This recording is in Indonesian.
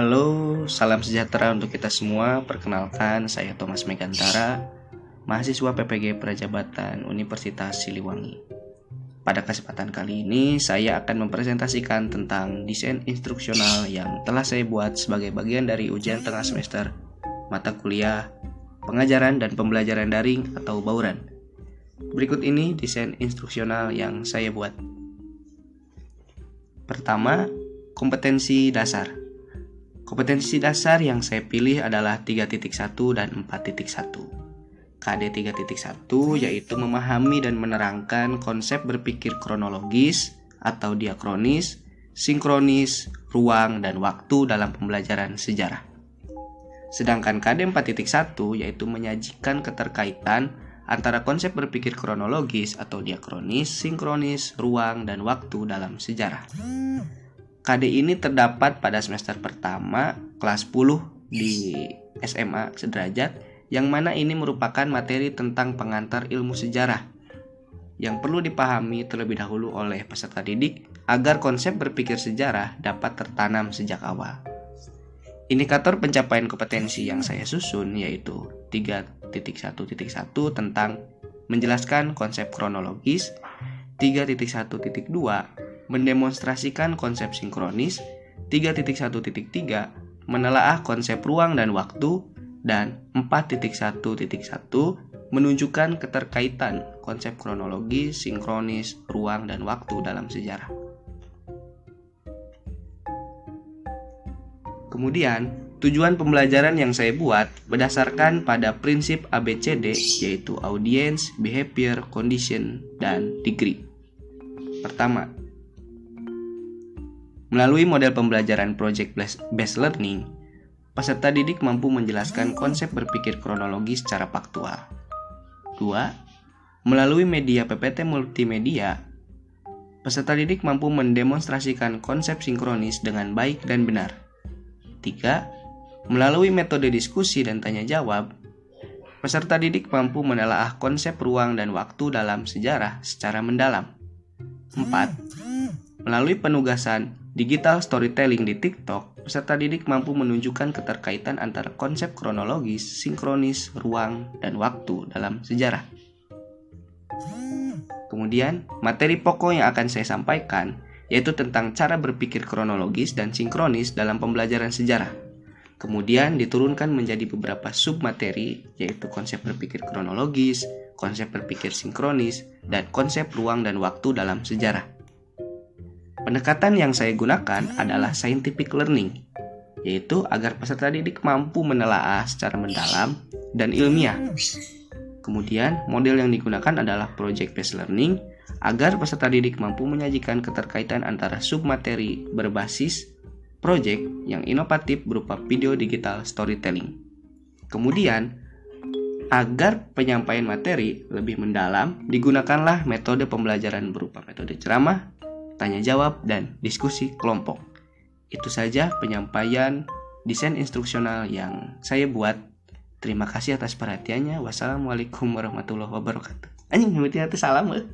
Halo, salam sejahtera untuk kita semua. Perkenalkan, saya Thomas Megantara, mahasiswa PPG Prajabatan Universitas Siliwangi. Pada kesempatan kali ini, saya akan mempresentasikan tentang desain instruksional yang telah saya buat sebagai bagian dari ujian tengah semester mata kuliah, pengajaran dan pembelajaran daring atau bauran. Berikut ini desain instruksional yang saya buat. Pertama, kompetensi dasar. Kompetensi dasar yang saya pilih adalah 3.1 dan 4.1. KD 3.1 yaitu memahami dan menerangkan konsep berpikir kronologis atau diakronis, sinkronis, ruang, dan waktu dalam pembelajaran sejarah. Sedangkan KD 4.1 yaitu menyajikan keterkaitan antara konsep berpikir kronologis atau diakronis, sinkronis, ruang, dan waktu dalam sejarah. KD ini terdapat pada semester pertama kelas 10 di SMA sederajat yang mana ini merupakan materi tentang pengantar ilmu sejarah yang perlu dipahami terlebih dahulu oleh peserta didik agar konsep berpikir sejarah dapat tertanam sejak awal. Indikator pencapaian kompetensi yang saya susun yaitu 3.1.1 tentang menjelaskan konsep kronologis, 3.1.2 mendemonstrasikan konsep sinkronis, 3.1.3 menelaah konsep ruang dan waktu, dan 4.1.1 menunjukkan keterkaitan konsep kronologi, sinkronis, ruang, dan waktu dalam sejarah. Kemudian, tujuan pembelajaran yang saya buat berdasarkan pada prinsip ABCD yaitu audience, behavior, condition, dan degree. Pertama, Melalui model pembelajaran project based learning, peserta didik mampu menjelaskan konsep berpikir kronologi secara faktual. 2. Melalui media PPT multimedia, peserta didik mampu mendemonstrasikan konsep sinkronis dengan baik dan benar. 3. Melalui metode diskusi dan tanya jawab, peserta didik mampu menelaah konsep ruang dan waktu dalam sejarah secara mendalam. 4. Melalui penugasan Digital storytelling di TikTok, peserta didik mampu menunjukkan keterkaitan antara konsep kronologis, sinkronis, ruang, dan waktu dalam sejarah. Kemudian, materi pokok yang akan saya sampaikan yaitu tentang cara berpikir kronologis dan sinkronis dalam pembelajaran sejarah. Kemudian diturunkan menjadi beberapa submateri yaitu konsep berpikir kronologis, konsep berpikir sinkronis, dan konsep ruang dan waktu dalam sejarah. Pendekatan yang saya gunakan adalah scientific learning, yaitu agar peserta didik mampu menelaah secara mendalam dan ilmiah. Kemudian, model yang digunakan adalah project based learning agar peserta didik mampu menyajikan keterkaitan antara submateri berbasis project yang inovatif berupa video digital storytelling. Kemudian, agar penyampaian materi lebih mendalam, digunakanlah metode pembelajaran berupa metode ceramah, tanya jawab, dan diskusi kelompok. Itu saja penyampaian desain instruksional yang saya buat. Terima kasih atas perhatiannya. Wassalamualaikum warahmatullahi wabarakatuh. Anjing, salam. Eh.